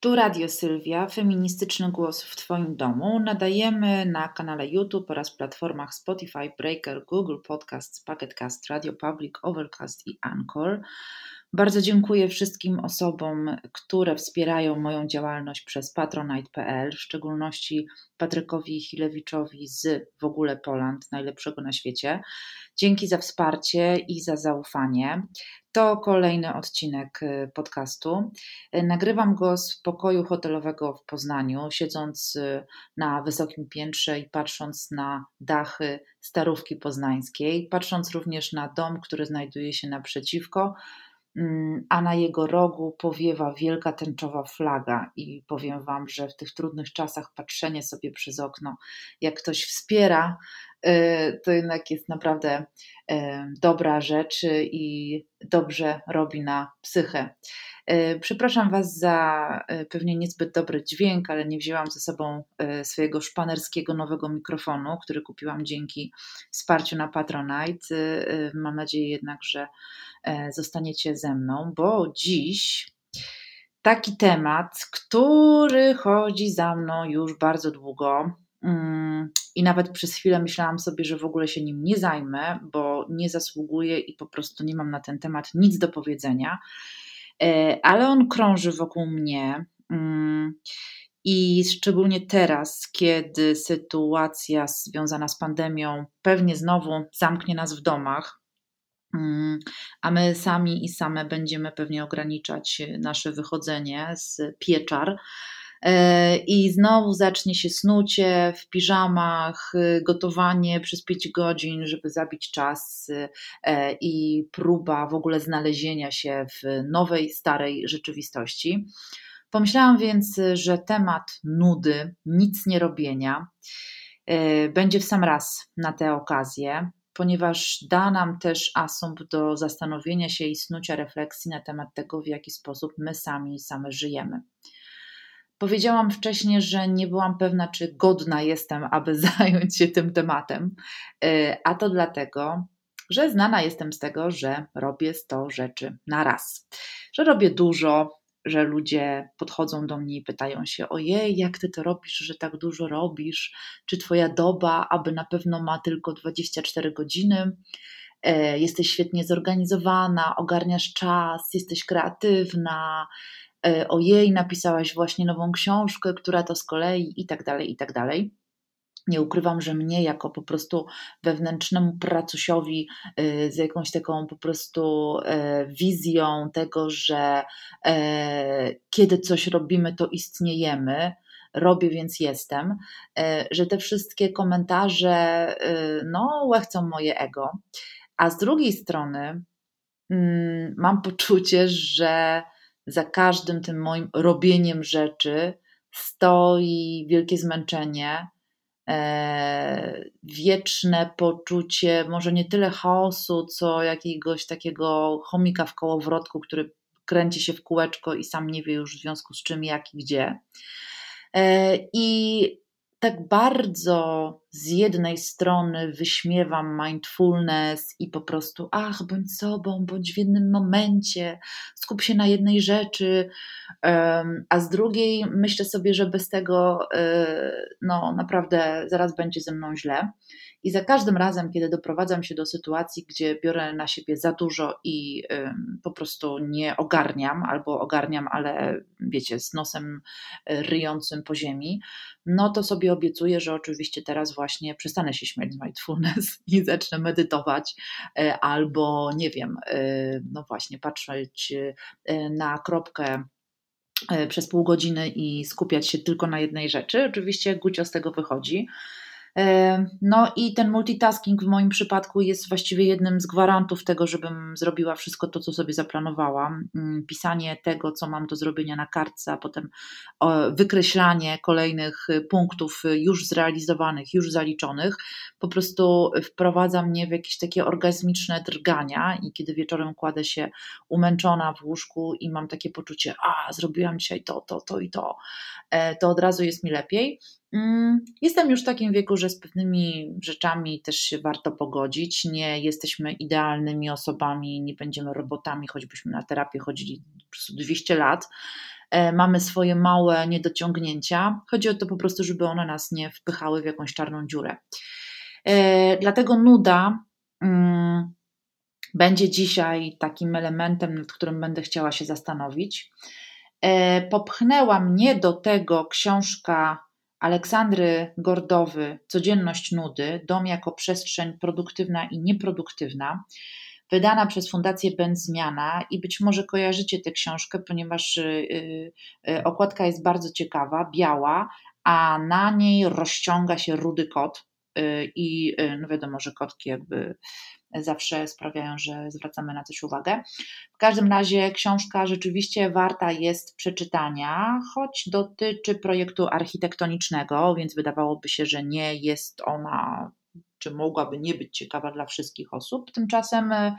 Tu Radio Sylwia, feministyczny głos w Twoim domu. Nadajemy na kanale YouTube oraz platformach Spotify, Breaker, Google Podcasts, Pocketcast, Radio Public, Overcast i Anchor. Bardzo dziękuję wszystkim osobom, które wspierają moją działalność przez patronite.pl, w szczególności Patrykowi Chilewiczowi z w ogóle Poland, najlepszego na świecie. Dzięki za wsparcie i za zaufanie. To kolejny odcinek y, podcastu. Y, nagrywam go z pokoju hotelowego w Poznaniu, siedząc y, na wysokim piętrze i patrząc na dachy starówki poznańskiej, patrząc również na dom, który znajduje się naprzeciwko a na jego rogu powiewa wielka tęczowa flaga. I powiem Wam, że w tych trudnych czasach patrzenie sobie przez okno, jak ktoś wspiera, to jednak jest naprawdę y, dobra rzecz i dobrze robi na psychę. Y, przepraszam Was za pewnie niezbyt dobry dźwięk, ale nie wzięłam ze sobą swojego szpanerskiego nowego mikrofonu, który kupiłam dzięki wsparciu na Patronite. Mam nadzieję jednak, że E, zostaniecie ze mną, bo dziś taki temat, który chodzi za mną już bardzo długo. Mm, I nawet przez chwilę myślałam sobie, że w ogóle się nim nie zajmę, bo nie zasługuję i po prostu nie mam na ten temat nic do powiedzenia. E, ale on krąży wokół mnie. Mm, I szczególnie teraz, kiedy sytuacja związana z pandemią pewnie znowu zamknie nas w domach, Mm, a my sami i same będziemy pewnie ograniczać nasze wychodzenie z pieczar. E, I znowu zacznie się snucie w piżamach, gotowanie przez 5 godzin, żeby zabić czas e, i próba w ogóle znalezienia się w nowej, starej rzeczywistości. Pomyślałam więc, że temat nudy, nic nie robienia e, będzie w sam raz na tę okazję ponieważ da nam też asumpt do zastanowienia się i snucia refleksji na temat tego, w jaki sposób my sami same żyjemy. Powiedziałam wcześniej, że nie byłam pewna, czy godna jestem, aby zająć się tym tematem, y, a to dlatego, że znana jestem z tego, że robię 100 rzeczy na raz, że robię dużo, że ludzie podchodzą do mnie i pytają się: Ojej, jak ty to robisz, że tak dużo robisz? Czy twoja doba, aby na pewno ma tylko 24 godziny? E, jesteś świetnie zorganizowana, ogarniasz czas, jesteś kreatywna. E, ojej, napisałaś właśnie nową książkę, która to z kolei i tak dalej, i tak dalej. Nie ukrywam, że mnie jako po prostu wewnętrznemu pracusiowi y, z jakąś taką po prostu e, wizją tego, że e, kiedy coś robimy, to istniejemy, robię, więc jestem, e, że te wszystkie komentarze no, łechcą moje ego. A z drugiej strony mm, mam poczucie, że za każdym tym moim robieniem rzeczy stoi wielkie zmęczenie E, wieczne poczucie, może nie tyle chaosu, co jakiegoś takiego chomika w kołowrotku, który kręci się w kółeczko i sam nie wie już w związku z czym, jak i gdzie. E, I tak bardzo z jednej strony wyśmiewam mindfulness i po prostu, ach, bądź sobą, bądź w jednym momencie, skup się na jednej rzeczy, a z drugiej myślę sobie, że bez tego, e, no naprawdę zaraz będzie ze mną źle. I za każdym razem, kiedy doprowadzam się do sytuacji, gdzie biorę na siebie za dużo i po prostu nie ogarniam, albo ogarniam, ale wiecie, z nosem e, ryjącym po ziemi, no to sobie obiecuję, że oczywiście teraz właśnie przestanę się śmiać z mindfulness i zacznę medytować, e, albo nie wiem, e, no właśnie, patrzeć na kropkę przez pół godziny i skupiać się tylko na jednej rzeczy. Oczywiście Gucio z tego wychodzi. No i ten multitasking w moim przypadku jest właściwie jednym z gwarantów tego, żebym zrobiła wszystko to, co sobie zaplanowałam. Mm, pisanie tego, co mam do zrobienia na kartce, a potem wykreślanie kolejnych punktów już zrealizowanych, już zaliczonych, po prostu wprowadza mnie w jakieś takie orgazmiczne drgania i kiedy wieczorem kładę się umęczona w łóżku i mam takie poczucie, a zrobiłam dzisiaj to, to, to i to, e, to od razu jest mi lepiej. Mm, jestem już w takim wieku, że z pewnymi rzeczami też się warto pogodzić. Nie jesteśmy idealnymi osobami, nie będziemy robotami, choćbyśmy na terapię chodzili 200 lat, mamy swoje małe niedociągnięcia. Chodzi o to po prostu, żeby one nas nie wpychały w jakąś czarną dziurę. Dlatego nuda mm, będzie dzisiaj takim elementem, nad którym będę chciała się zastanowić. Popchnęła mnie do tego książka Aleksandry Gordowy Codzienność nudy, dom jako przestrzeń produktywna i nieproduktywna, wydana przez Fundację Zmiana i być może kojarzycie tę książkę, ponieważ y, y, okładka jest bardzo ciekawa, biała, a na niej rozciąga się rudy kot i no wiadomo, że kotki jakby zawsze sprawiają, że zwracamy na coś uwagę. W każdym razie książka rzeczywiście warta jest przeczytania, choć dotyczy projektu architektonicznego, więc wydawałoby się, że nie jest ona czy mogłaby nie być ciekawa dla wszystkich osób. Tymczasem y,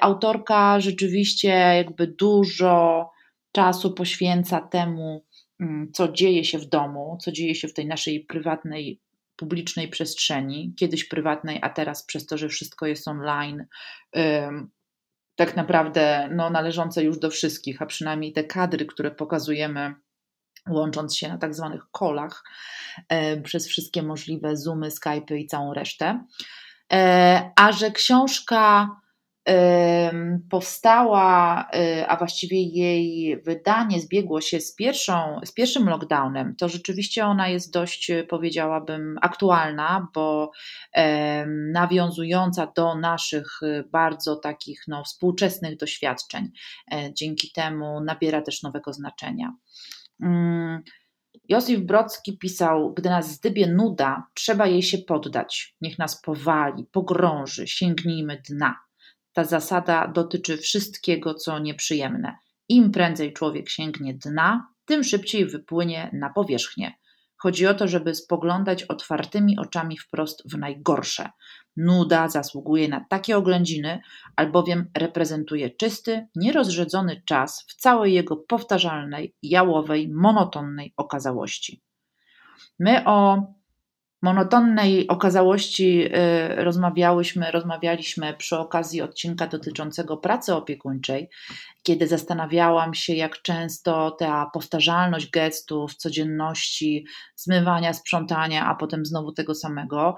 autorka rzeczywiście jakby dużo czasu poświęca temu, mm, co dzieje się w domu, co dzieje się w tej naszej prywatnej publicznej przestrzeni, kiedyś prywatnej, a teraz przez to, że wszystko jest online, tak naprawdę no, należące już do wszystkich, a przynajmniej te kadry, które pokazujemy łącząc się na tak zwanych kolach przez wszystkie możliwe Zoomy, Skype'y i całą resztę. E, a że książka powstała, y, a właściwie jej wydanie zbiegło się z, pierwszą, z pierwszym lockdownem, to rzeczywiście ona jest dość, powiedziałabym, aktualna, bo nawiązująca do naszych bardzo takich no, współczesnych doświadczeń. E, dzięki temu nabiera też nowego znaczenia. Mm, Józef Brocki pisał: Gdy nas zdybie nuda, trzeba jej się poddać. Niech nas powali, pogrąży, sięgnijmy dna. Ta zasada dotyczy wszystkiego, co nieprzyjemne. Im prędzej człowiek sięgnie dna, tym szybciej wypłynie na powierzchnię. Chodzi o to, żeby spoglądać otwartymi oczami wprost w najgorsze. Nuda zasługuje na takie oględziny, albowiem reprezentuje czysty, nierozrzedzony czas w całej jego powtarzalnej, jałowej, monotonnej okazałości. My o monotonnej okazałości y, rozmawiałyśmy, rozmawialiśmy przy okazji odcinka dotyczącego pracy opiekuńczej, kiedy zastanawiałam się, jak często ta powtarzalność gestów, codzienności, zmywania, sprzątania, a potem znowu tego samego,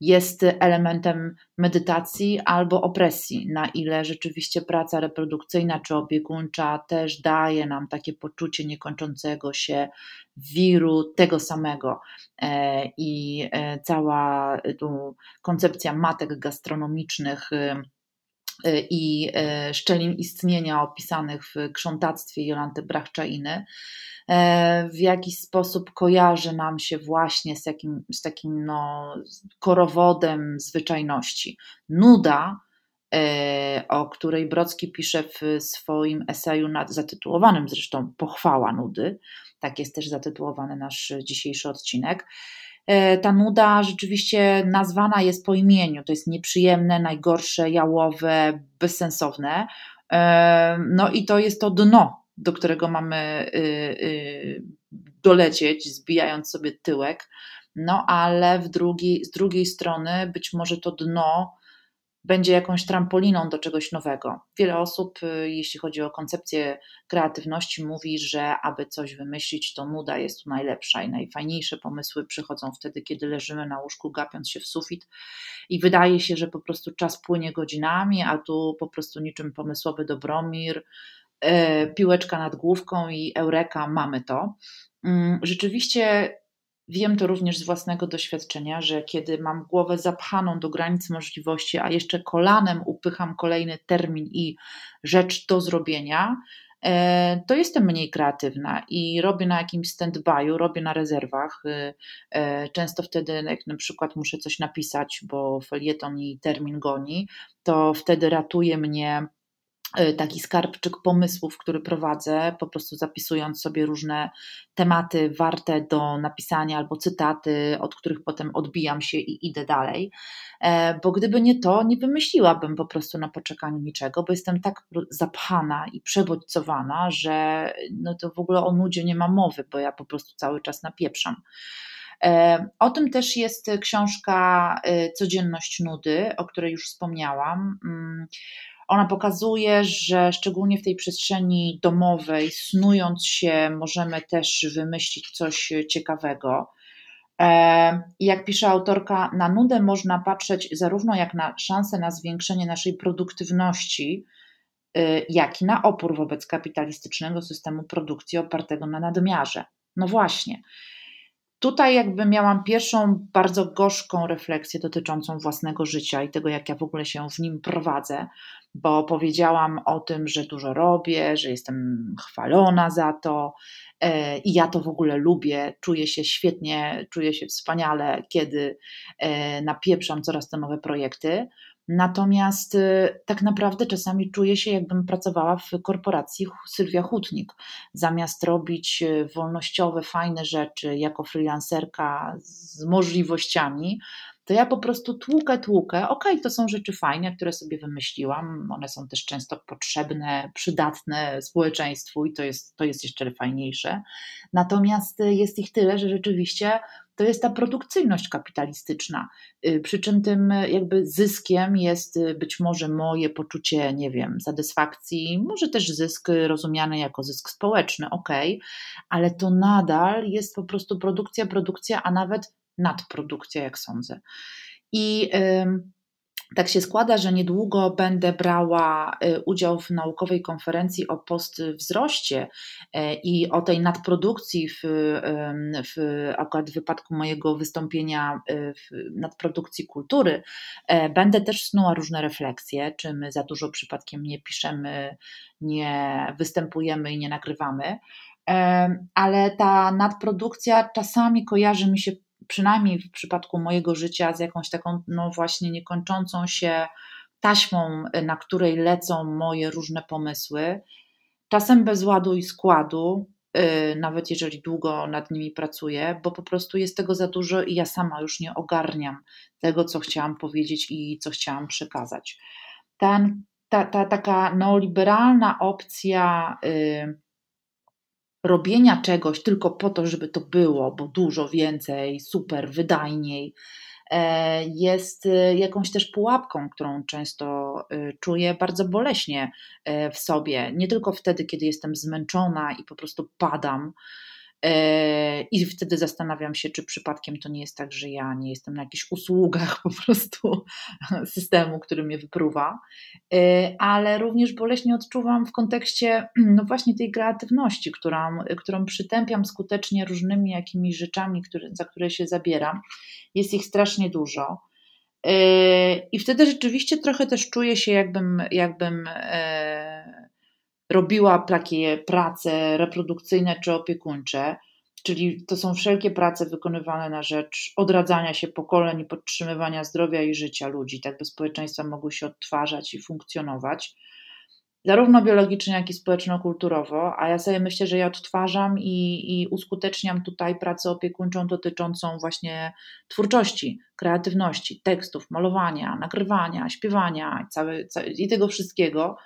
jest elementem medytacji albo opresji, na ile rzeczywiście praca reprodukcyjna czy opiekuńcza też daje nam takie poczucie niekończącego się wiru tego samego. E, I e, cała tu koncepcja matek gastronomicznych i e, szczelin istnienia opisanych w krzątactwie Jolanty Brachczainy E, w jakiś sposób kojarzy nam się właśnie z, jakim, z takim no, korowodem zwyczajności. Nuda, e, o której Brocki pisze w swoim eseju zatytułowanym zresztą Pochwała nudy, tak jest też zatytułowany nasz dzisiejszy odcinek. E, ta nuda rzeczywiście nazwana jest po imieniu. To jest nieprzyjemne, najgorsze, jałowe, bezsensowne. No i to jest to dno do którego mamy y, y, dolecieć, zbijając sobie tyłek. No ale w drugi, z drugiej strony być może to dno będzie jakąś trampoliną do czegoś nowego. Wiele osób, y, jeśli chodzi o koncepcję kreatywności, mówi, że aby coś wymyślić, to nuda jest tu najlepsza i najfajniejsze pomysły przychodzą wtedy, kiedy leżymy na łóżku, gapiąc się w sufit i wydaje się, że po prostu czas płynie godzinami, a tu po prostu niczym pomysłowy Dobromir E, piłeczka nad główką i eureka, mamy to. Mm, rzeczywiście wiem to również z własnego doświadczenia, że kiedy mam głowę zapchaną do granic możliwości, a jeszcze kolanem upycham kolejny termin i rzecz do zrobienia, e, to jestem mniej kreatywna i robię na jakimś stand-by'u, robię na rezerwach. E, często wtedy, jak na przykład muszę coś napisać, bo felieton i termin goni, to wtedy ratuje mnie Y, taki skarbczyk pomysłów, który prowadzę, po prostu zapisując sobie różne tematy warte do napisania albo cytaty, od których potem odbijam się i idę dalej. E, bo gdyby nie to, nie wymyśliłabym po prostu na poczekaniu niczego, bo jestem tak zapchana i przebodźcowana, że no to w ogóle o nudzie nie ma mowy, bo ja po prostu cały czas napieprzam. E, o tym też jest książka Codzienność Nudy, o której już wspomniałam. Ona pokazuje, że szczególnie w tej przestrzeni domowej, snując się, możemy też wymyślić coś ciekawego. E, I jak pisze autorka, na nudę można patrzeć zarówno jak na szansę na zwiększenie naszej produktywności, y, jak i na opór wobec kapitalistycznego systemu produkcji opartego na nadmiarze. No właśnie. Tutaj jakby miałam pierwszą bardzo gorzką refleksję dotyczącą własnego życia i tego, jak ja w ogóle się w nim prowadzę, bo powiedziałam o tym, że dużo robię, że jestem chwalona za to e, i ja to w ogóle lubię, czuję się świetnie, czuję się wspaniale, kiedy e, napieprzam coraz to nowe projekty. Natomiast y, tak naprawdę czasami czuję się, jakbym pracowała w korporacji Sylwia Hutnik. Zamiast robić y, wolnościowe, fajne rzeczy jako freelancerka z możliwościami, to ja po prostu tłukę, tłukę. Okej, okay, to są rzeczy fajne, które sobie wymyśliłam. One są też często potrzebne, przydatne społeczeństwu i to jest, to jest jeszcze fajniejsze. Natomiast jest ich tyle, że rzeczywiście to jest ta produkcyjność kapitalistyczna. Y, przy czym tym jakby zyskiem jest y, być może moje poczucie, nie wiem, satysfakcji, może też zysk rozumiany jako zysk społeczny, ok, ale to nadal jest po prostu produkcja, produkcja, a nawet nadprodukcja, jak sądzę. I tak się składa, że niedługo będę brała y, udział w naukowej konferencji o postwzroście y, i o tej nadprodukcji w, w akurat w wypadku mojego wystąpienia y, w nadprodukcji kultury. Będę też snuła różne refleksje, czy my za dużo przypadkiem nie piszemy, nie występujemy i nie nagrywamy. Ale ta nadprodukcja czasami kojarzy mi się przynajmniej w przypadku mojego życia, z jakąś taką, no właśnie, niekończącą się taśmą, na której lecą moje różne pomysły, czasem bez ładu i składu, y, nawet jeżeli długo nad nimi pracuję, bo po prostu jest tego za dużo i ja sama już nie ogarniam tego, co chciałam powiedzieć i co chciałam przekazać. Ten, ta, ta taka neoliberalna opcja. Yy, robienia czegoś tylko po to, żeby to było, bo dużo więcej, super, wydajniej, e, jest e, jakąś też pułapką, którą często e, czuję bardzo boleśnie w sobie. Nie tylko wtedy, kiedy jestem zmęczona i po prostu padam I wtedy zastanawiam się, czy przypadkiem to nie jest tak, że ja nie jestem na jakichś usługach po prostu systemu, który mnie wypruwa, e, ale również boleśnie odczuwam w kontekście no właśnie tej kreatywności, którą, którą przytępiam skutecznie różnymi jakimiś rzeczami, które, za które się zabieram. Jest ich strasznie dużo. E, I wtedy rzeczywiście trochę też czuję się, jakbym, jakbym robiła takie prace reprodukcyjne czy opiekuńcze, czyli to są wszelkie prace wykonywane na rzecz odradzania się pokoleń i podtrzymywania zdrowia i życia ludzi, tak by społeczeństwa mogły się odtwarzać i funkcjonować, zarówno biologicznie, jak i społeczno-kulturowo, a ja sobie myślę, że ja odtwarzam i, i uskuteczniam tutaj pracę opiekuńczą dotyczącą właśnie twórczości, kreatywności, tekstów, malowania, nagrywania, śpiewania cały, cały, i tego wszystkiego,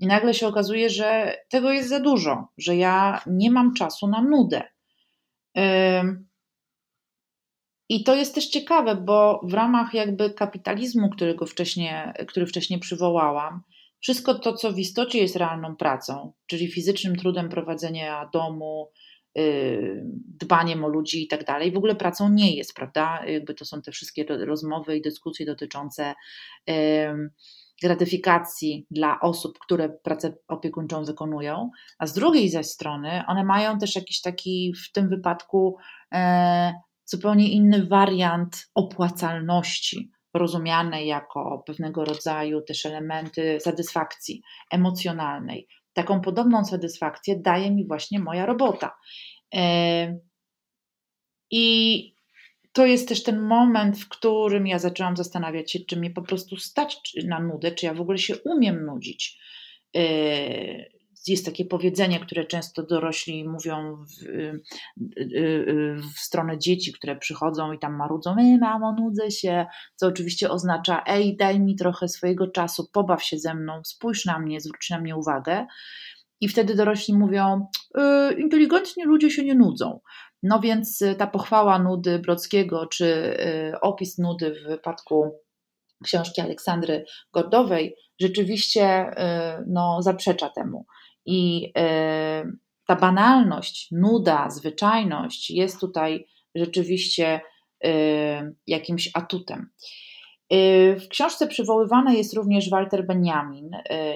i nagle się okazuje, że tego jest za dużo, że ja nie mam czasu na nudę. I to jest też ciekawe, bo w ramach jakby kapitalizmu, którego wcześniej, który wcześniej przywołałam, wszystko to, co w istocie jest realną pracą, czyli fizycznym trudem prowadzenia domu, dbaniem o ludzi i tak dalej, w ogóle pracą nie jest, prawda? Jakby to są te wszystkie rozmowy i dyskusje dotyczące gratyfikacji dla osób, które pracę opiekuńczą wykonują, a z drugiej zaś strony one mają też jakiś taki w tym wypadku e, zupełnie inny wariant opłacalności, rozumianej jako pewnego rodzaju też elementy satysfakcji emocjonalnej. Taką podobną satysfakcję daje mi właśnie moja robota. E, I to jest też ten moment, w którym ja zaczęłam zastanawiać się, czy mnie po prostu stać na nudę, czy ja w ogóle się umiem nudzić. Yy, jest takie powiedzenie, które często dorośli mówią w, yy, yy, w stronę dzieci, które przychodzą i tam marudzą, ej mamo, nudzę się, co oczywiście oznacza, ej daj mi trochę swojego czasu, pobaw się ze mną, spójrz na mnie, zwróć na mnie uwagę. I wtedy dorośli mówią, inteligentni ludzie się nie nudzą. No więc y, ta pochwała nudy Brockiego, czy y, opis nudy w wypadku książki Aleksandry Gordowej, rzeczywiście no, zaprzecza temu. I ta banalność, nuda, zwyczajność jest tutaj rzeczywiście jakimś atutem. W książce przywoływany jest również Walter Benjamin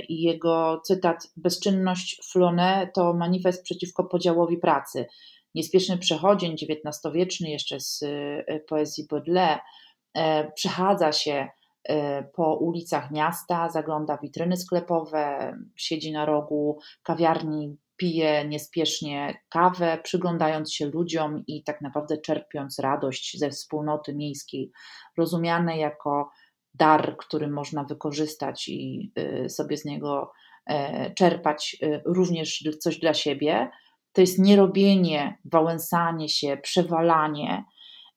i jego cytat Bezczynność Flone to manifest przeciwko podziałowi pracy. Niespieszny przechodzień XIX-wieczny jeszcze z poezji Baudelaire przechadza się po ulicach miasta, zagląda w witryny sklepowe, siedzi na rogu kawiarni, pije niespiesznie kawę, przyglądając się ludziom i tak naprawdę czerpiąc radość ze wspólnoty miejskiej, rozumiane jako dar, który można wykorzystać i y, sobie z niego e, czerpać y, również coś dla siebie. To jest nierobienie, wałęsanie się, przewalanie,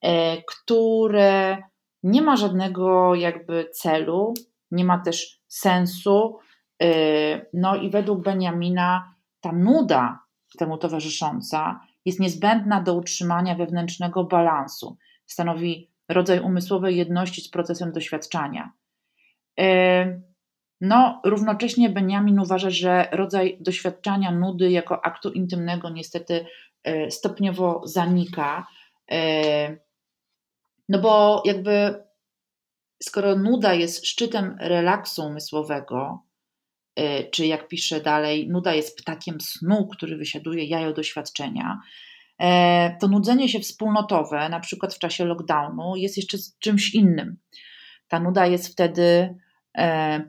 e, które nie ma żadnego jakby celu, nie ma też sensu. E, no i według Benjamina ta nuda temu towarzysząca jest niezbędna do utrzymania wewnętrznego balansu. Stanowi rodzaj umysłowej jedności z procesem doświadczania. E, no, równocześnie Benjamin uważa, że rodzaj doświadczania nudy jako aktu intymnego niestety e, stopniowo zanika. E, no bo jakby skoro nuda jest szczytem relaksu umysłowego, Y, czy jak pisze dalej, nuda jest ptakiem snu, który wysiaduje jajo doświadczenia, e, to nudzenie się wspólnotowe, na przykład w czasie lockdownu, jest jeszcze czymś innym. Ta nuda jest wtedy e,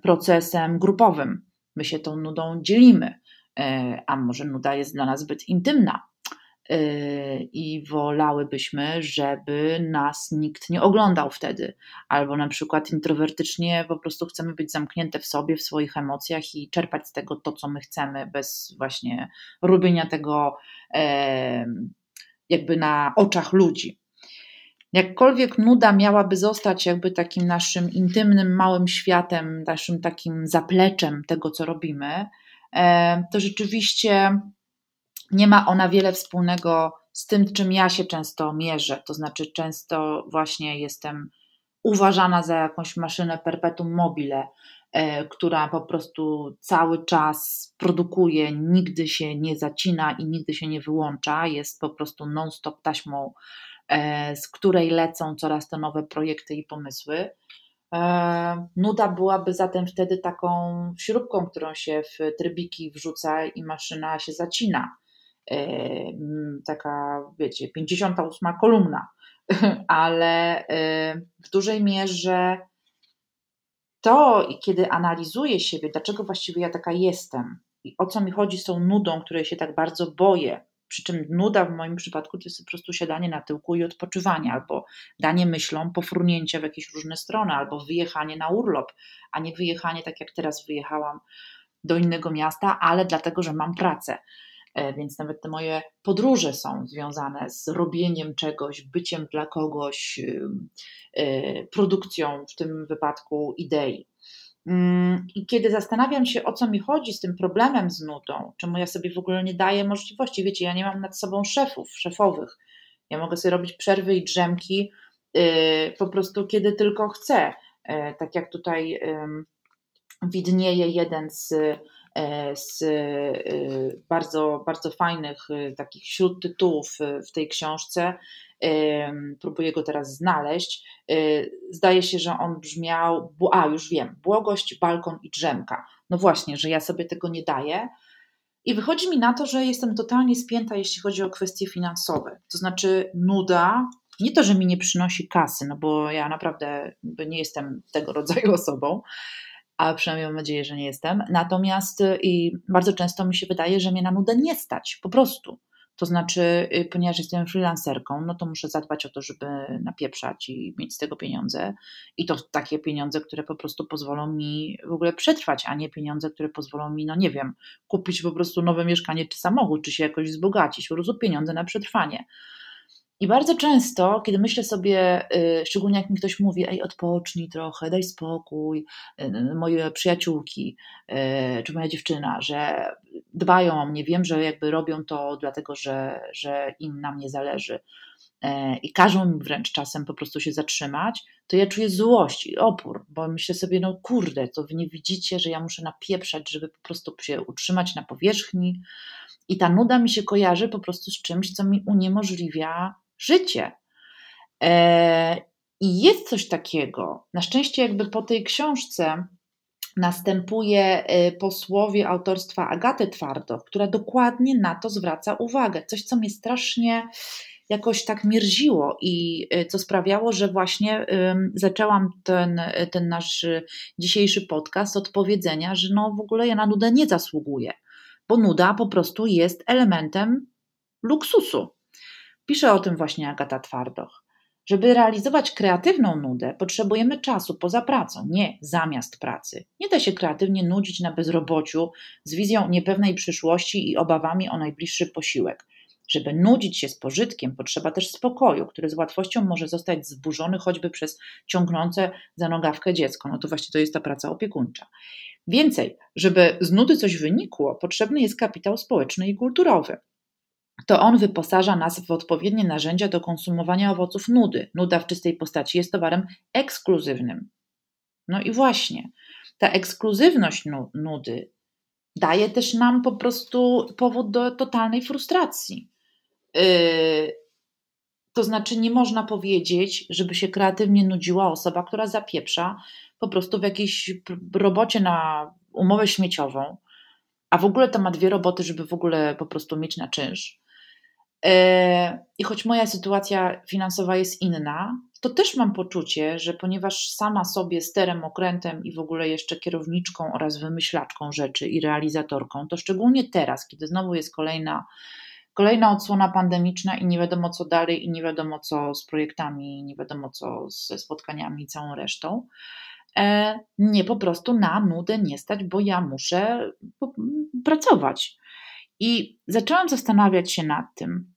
procesem grupowym. My się tą nudą dzielimy, e, a może nuda jest dla nas zbyt intymna. Y, i wolałybyśmy, żeby nas nikt nie oglądał wtedy, albo na przykład introwertycznie po prostu chcemy być zamknięte w sobie, w swoich emocjach i czerpać z tego to, co my chcemy, bez właśnie robienia tego jakby na oczach ludzi. Jakkolwiek nuda miałaby zostać jakby takim naszym intymnym, małym światem, naszym takim zapleczem tego, co robimy, to rzeczywiście nie ma ona wiele wspólnego z tym, czym ja się często mierzę. To znaczy, często właśnie jestem uważana za jakąś maszynę perpetuum mobile, e, która po prostu cały czas produkuje, nigdy się nie zacina i nigdy się nie wyłącza. Jest po prostu non-stop taśmą, e, z której lecą coraz to nowe projekty i pomysły. E, nuda byłaby zatem wtedy taką śrubką, którą się w trybiki wrzuca i maszyna się zacina taka, wiecie, 58 kolumna, ale w dużej mierze to, kiedy analizuję siebie, dlaczego właściwie ja taka jestem i o co mi chodzi z tą nudą, której się tak bardzo boję, przy czym nuda w moim przypadku to jest po prostu siadanie na tyłku i odpoczywanie, albo danie myślom pofrunięcia w jakieś różne strony, albo wyjechanie na urlop, a nie wyjechanie tak jak teraz wyjechałam do innego miasta, ale dlatego, że mam pracę. E, więc nawet te moje podróże są związane z robieniem czegoś, byciem dla kogoś, e, produkcją, w tym wypadku idei. Mm, I kiedy zastanawiam się, o co mi chodzi z tym problemem z nudą, czemu ja sobie w ogóle nie daję możliwości, wiecie, ja nie mam nad sobą szefów, szefowych. Ja mogę sobie robić przerwy i drzemki e, po prostu kiedy tylko chcę. Tak jak tutaj widnieje jeden z z e, bardzo, bardzo fajnych e, takich tytułów w tej książce. Próbuję go teraz znaleźć. Zdaje się, że on brzmiał, a już wiem, błogość, balkon i drzemka. No właśnie, że ja sobie tego nie daję. I wychodzi mi na to, że jestem totalnie spięta, jeśli chodzi o kwestie finansowe. To znaczy, nuda, nie to, że mi nie przynosi kasy, no bo ja naprawdę nie jestem tego rodzaju osobą, a przynajmniej mam nadzieję, że nie jestem. Natomiast y, i bardzo często mi się wydaje, że mnie na nudę nie stać, po prostu. To znaczy, y, ponieważ jestem freelancerką, no to muszę zadbać o to, żeby napieprzać i mieć z tego pieniądze. I to takie pieniądze, które po prostu pozwolą mi w ogóle przetrwać, a nie pieniądze, które pozwolą mi, no nie wiem, kupić po prostu nowe mieszkanie czy samochód, czy się jakoś wzbogacić. Po prostu pieniądze na przetrwanie. I bardzo często, kiedy myślę sobie, y, szczególnie jak mi ktoś mówi, ej, odpocznij trochę, daj spokój, y, moje przyjaciółki y, czy moja dziewczyna, że dbają o mnie, wiem, że jakby robią to dlatego, że, że im na mnie zależy e, i każą mi wręcz czasem po prostu się zatrzymać, to ja czuję złość i opór, bo myślę sobie, no kurde, to wy nie widzicie, że ja muszę napieprzać, żeby po prostu się utrzymać na powierzchni i ta nuda mi się kojarzy po prostu z czymś, co mi uniemożliwia życie. E, I jest coś takiego. Na szczęście, jakby po tej książce następuje e, posłowie autorstwa Agaty Twardoch, która dokładnie na to zwraca uwagę. Coś, co mnie strasznie jakoś tak mierziło i e, co sprawiało, że właśnie zaczęłam ten, ten nasz dzisiejszy podcast od powiedzenia, że no w ogóle ja na nudę nie zasługuję, bo nuda po prostu jest elementem luksusu. Pisze o tym właśnie Agata Twardoch. Żeby realizować kreatywną nudę, potrzebujemy czasu poza pracą, nie zamiast pracy. Nie da się kreatywnie nudzić na bezrobociu z wizją niepewnej przyszłości i obawami o najbliższy posiłek. Żeby nudzić się z pożytkiem, potrzeba też spokoju, który z łatwością może zostać zburzony choćby przez ciągnące za nogawkę dziecko. No to właśnie to jest ta praca opiekuńcza. Więcej, żeby z nudy coś wynikło, potrzebny jest kapitał społeczny i kulturowy to on wyposaża nas w odpowiednie narzędzia do konsumowania owoców nudy. Nuda w czystej postaci jest towarem ekskluzywnym. No i właśnie, ta ekskluzywność nudy daje też nam po prostu powód do totalnej frustracji. Yy, to znaczy, nie można powiedzieć, żeby się kreatywnie nudziła osoba, która zapieprza po prostu w jakiejś robocie na umowę śmieciową, a w ogóle to ma dwie roboty, żeby w ogóle po prostu mieć na czynsz I choć moja sytuacja finansowa jest inna, to też mam poczucie, że ponieważ sama sobie sterem, okrętem i w ogóle jeszcze kierowniczką oraz wymyślaczką rzeczy i realizatorką, to szczególnie teraz, kiedy znowu jest kolejna, kolejna odsłona pandemiczna i nie wiadomo co dalej, i nie wiadomo co z projektami, i nie wiadomo co ze spotkaniami i całą resztą, e, nie po prostu na nudę nie stać, bo ja muszę pracować. I zaczęłam zastanawiać się nad tym,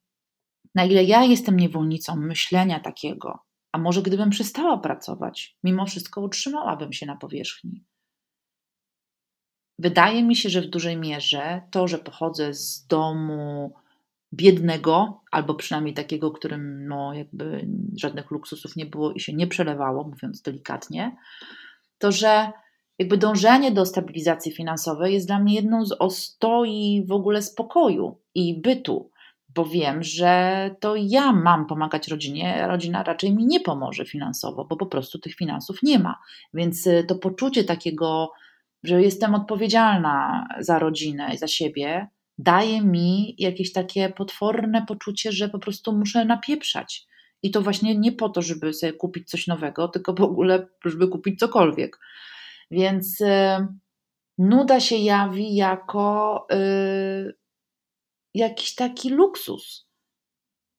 na ile ja jestem niewolnicą myślenia takiego, a może gdybym przestała pracować, mimo wszystko utrzymałabym się na powierzchni. Wydaje mi się, że w dużej mierze to, że pochodzę z domu biednego, albo przynajmniej takiego, którym no, jakby żadnych luksusów nie było i się nie przelewało, mówiąc delikatnie, to że jakby dążenie do stabilizacji finansowej jest dla mnie jedną z ostoi w ogóle spokoju i bytu bo wiem, że to ja mam pomagać rodzinie, rodzina raczej mi nie pomoże finansowo, bo po prostu tych finansów nie ma. Więc y, to poczucie takiego, że jestem odpowiedzialna za rodzinę i za siebie, daje mi jakieś takie potworne poczucie, że po prostu muszę napieprzać. I to właśnie nie po to, żeby sobie kupić coś nowego, tylko w ogóle, żeby kupić cokolwiek. Więc y, nuda się jawi jako. Y, jakiś taki luksus.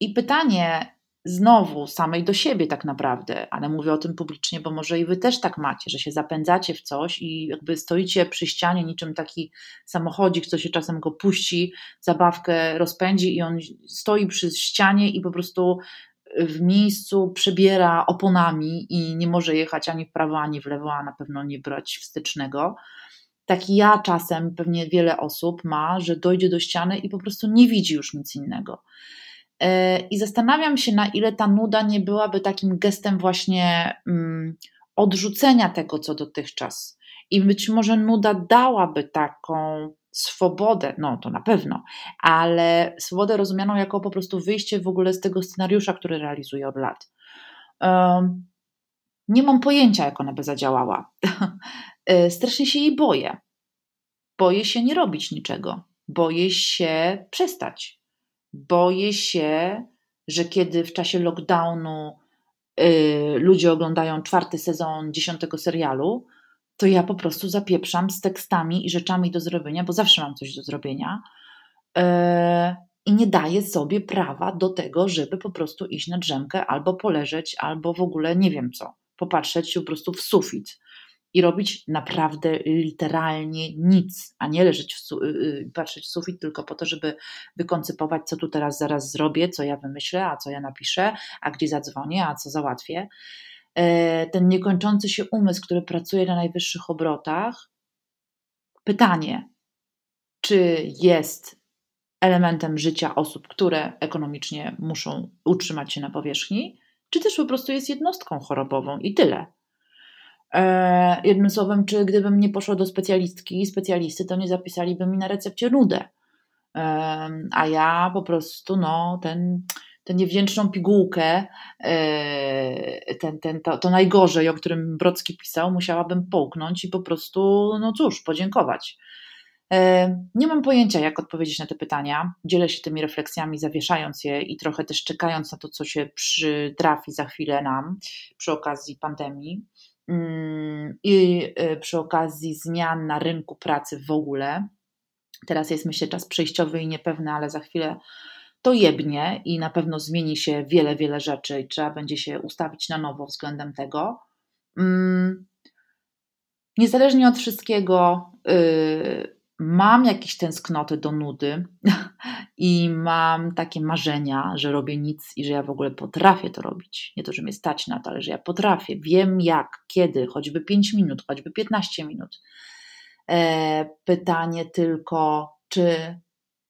I pytanie znowu samej do siebie tak naprawdę, ale mówię o tym publicznie, bo może i wy też tak macie, że się zapędzacie w coś i jakby stoicie przy ścianie niczym taki samochodzik, co się czasem go puści, zabawkę rozpędzi i on stoi przy ścianie i po prostu w miejscu przebiera oponami i nie może jechać ani w prawo, ani w lewo, a na pewno nie brać wstecznego taki ja czasem, pewnie wiele osób ma, że dojdzie do ściany i po prostu nie widzi już nic innego. E, I zastanawiam się, na ile ta nuda nie byłaby takim gestem właśnie mm, odrzucenia tego, co dotychczas. I być może nuda dałaby taką swobodę, no to na pewno, ale swobodę rozumianą jako po prostu wyjście w ogóle z tego scenariusza, który realizuję od lat. Nie mam pojęcia, jak ona by zadziałała. E, strasznie się jej boję. Boję się nie robić niczego. Boję się przestać. Boję się, że kiedy w czasie lockdownu yy, ludzie oglądają czwarty sezon dziesiątego serialu, to ja po prostu zapieprzam z tekstami i rzeczami do zrobienia, bo zawsze mam coś do zrobienia. Yy, I nie daję sobie prawa do tego, żeby po prostu iść na drzemkę albo poleżeć, albo w ogóle nie wiem co, popatrzeć po prostu w sufit i robić naprawdę literalnie nic, a nie leżeć w su- y, y, patrzeć w sufit tylko po to, żeby wykoncypować, co tu teraz zaraz zrobię, co ja wymyślę, a co ja napiszę, a gdzie zadzwonię, a co załatwię. E, ten niekończący się umysł, który pracuje na najwyższych obrotach. Pytanie, czy jest elementem życia osób, które ekonomicznie muszą utrzymać się na powierzchni, czy też po prostu jest jednostką chorobową i tyle. E, jednym słowem, czy gdybym nie poszła do specjalistki specjalisty, to nie zapisaliby mi na recepcie nudę. E, a ja po prostu, no, ten, tę niewdzięczną pigułkę, e, ten, ten, to, to najgorzej, o którym Brocki pisał, musiałabym połknąć i po prostu, no cóż, podziękować. Nie mam pojęcia, jak odpowiedzieć na te pytania. Dzielę się tymi refleksjami, zawieszając je i trochę też czekając na to, co się przytrafi za chwilę nam przy okazji pandemii i e, przy okazji zmian na rynku pracy w ogóle. Teraz jest myślę czas przejściowy i niepewny, ale za chwilę to jebnie i na pewno zmieni się wiele, wiele rzeczy i trzeba będzie się ustawić na nowo względem tego. Mm, niezależnie od wszystkiego, yy, mam jakieś tęsknoty do nudy i mam takie marzenia, że robię nic i że ja w ogóle potrafię to robić. Nie to, że mnie stać na to, ale że ja potrafię. Wiem jak, kiedy, choćby 5 minut, choćby 15 minut. E, pytanie tylko, czy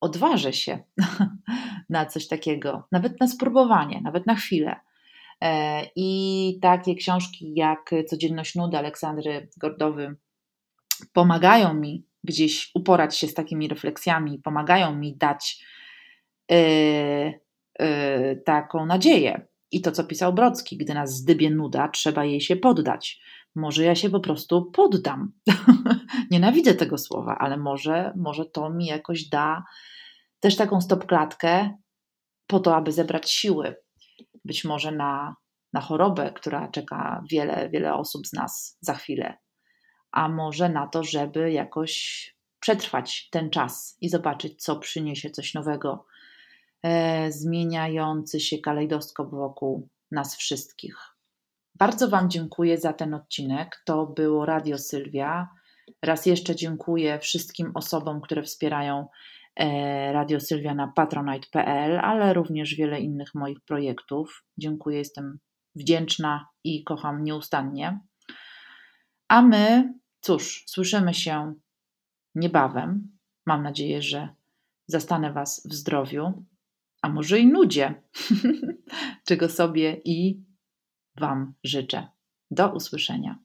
odważę się na coś takiego, nawet na spróbowanie, nawet na chwilę. E, I takie książki jak Codzienność Nudy Aleksandry Gordowy pomagają mi gdzieś uporać się z takimi refleksjami, pomagają mi dać yy, yy, taką nadzieję. I to, co pisał Brocki, gdy nas zdybie nuda, trzeba jej się poddać. Może ja się po prostu poddam. Nienawidzę tego słowa, ale może, może to mi jakoś da też taką stopklatkę po to, aby zebrać siły. Być może na, na chorobę, która czeka wiele, wiele osób z nas za chwilę a może na to, żeby jakoś przetrwać ten czas i zobaczyć, co przyniesie coś nowego, e, zmieniający się kalejdoskop wokół nas wszystkich. Bardzo Wam dziękuję za ten odcinek. To było Radio Sylwia. Raz jeszcze dziękuję wszystkim osobom, które wspierają e, Radio Sylwia na patronite.pl, ale również wiele innych moich projektów. Dziękuję, jestem wdzięczna i kocham nieustannie. A my Cóż, słyszymy się niebawem. Mam nadzieję, że zastanę Was w zdrowiu, a może i nudzie, czego sobie i Wam życzę. Do usłyszenia.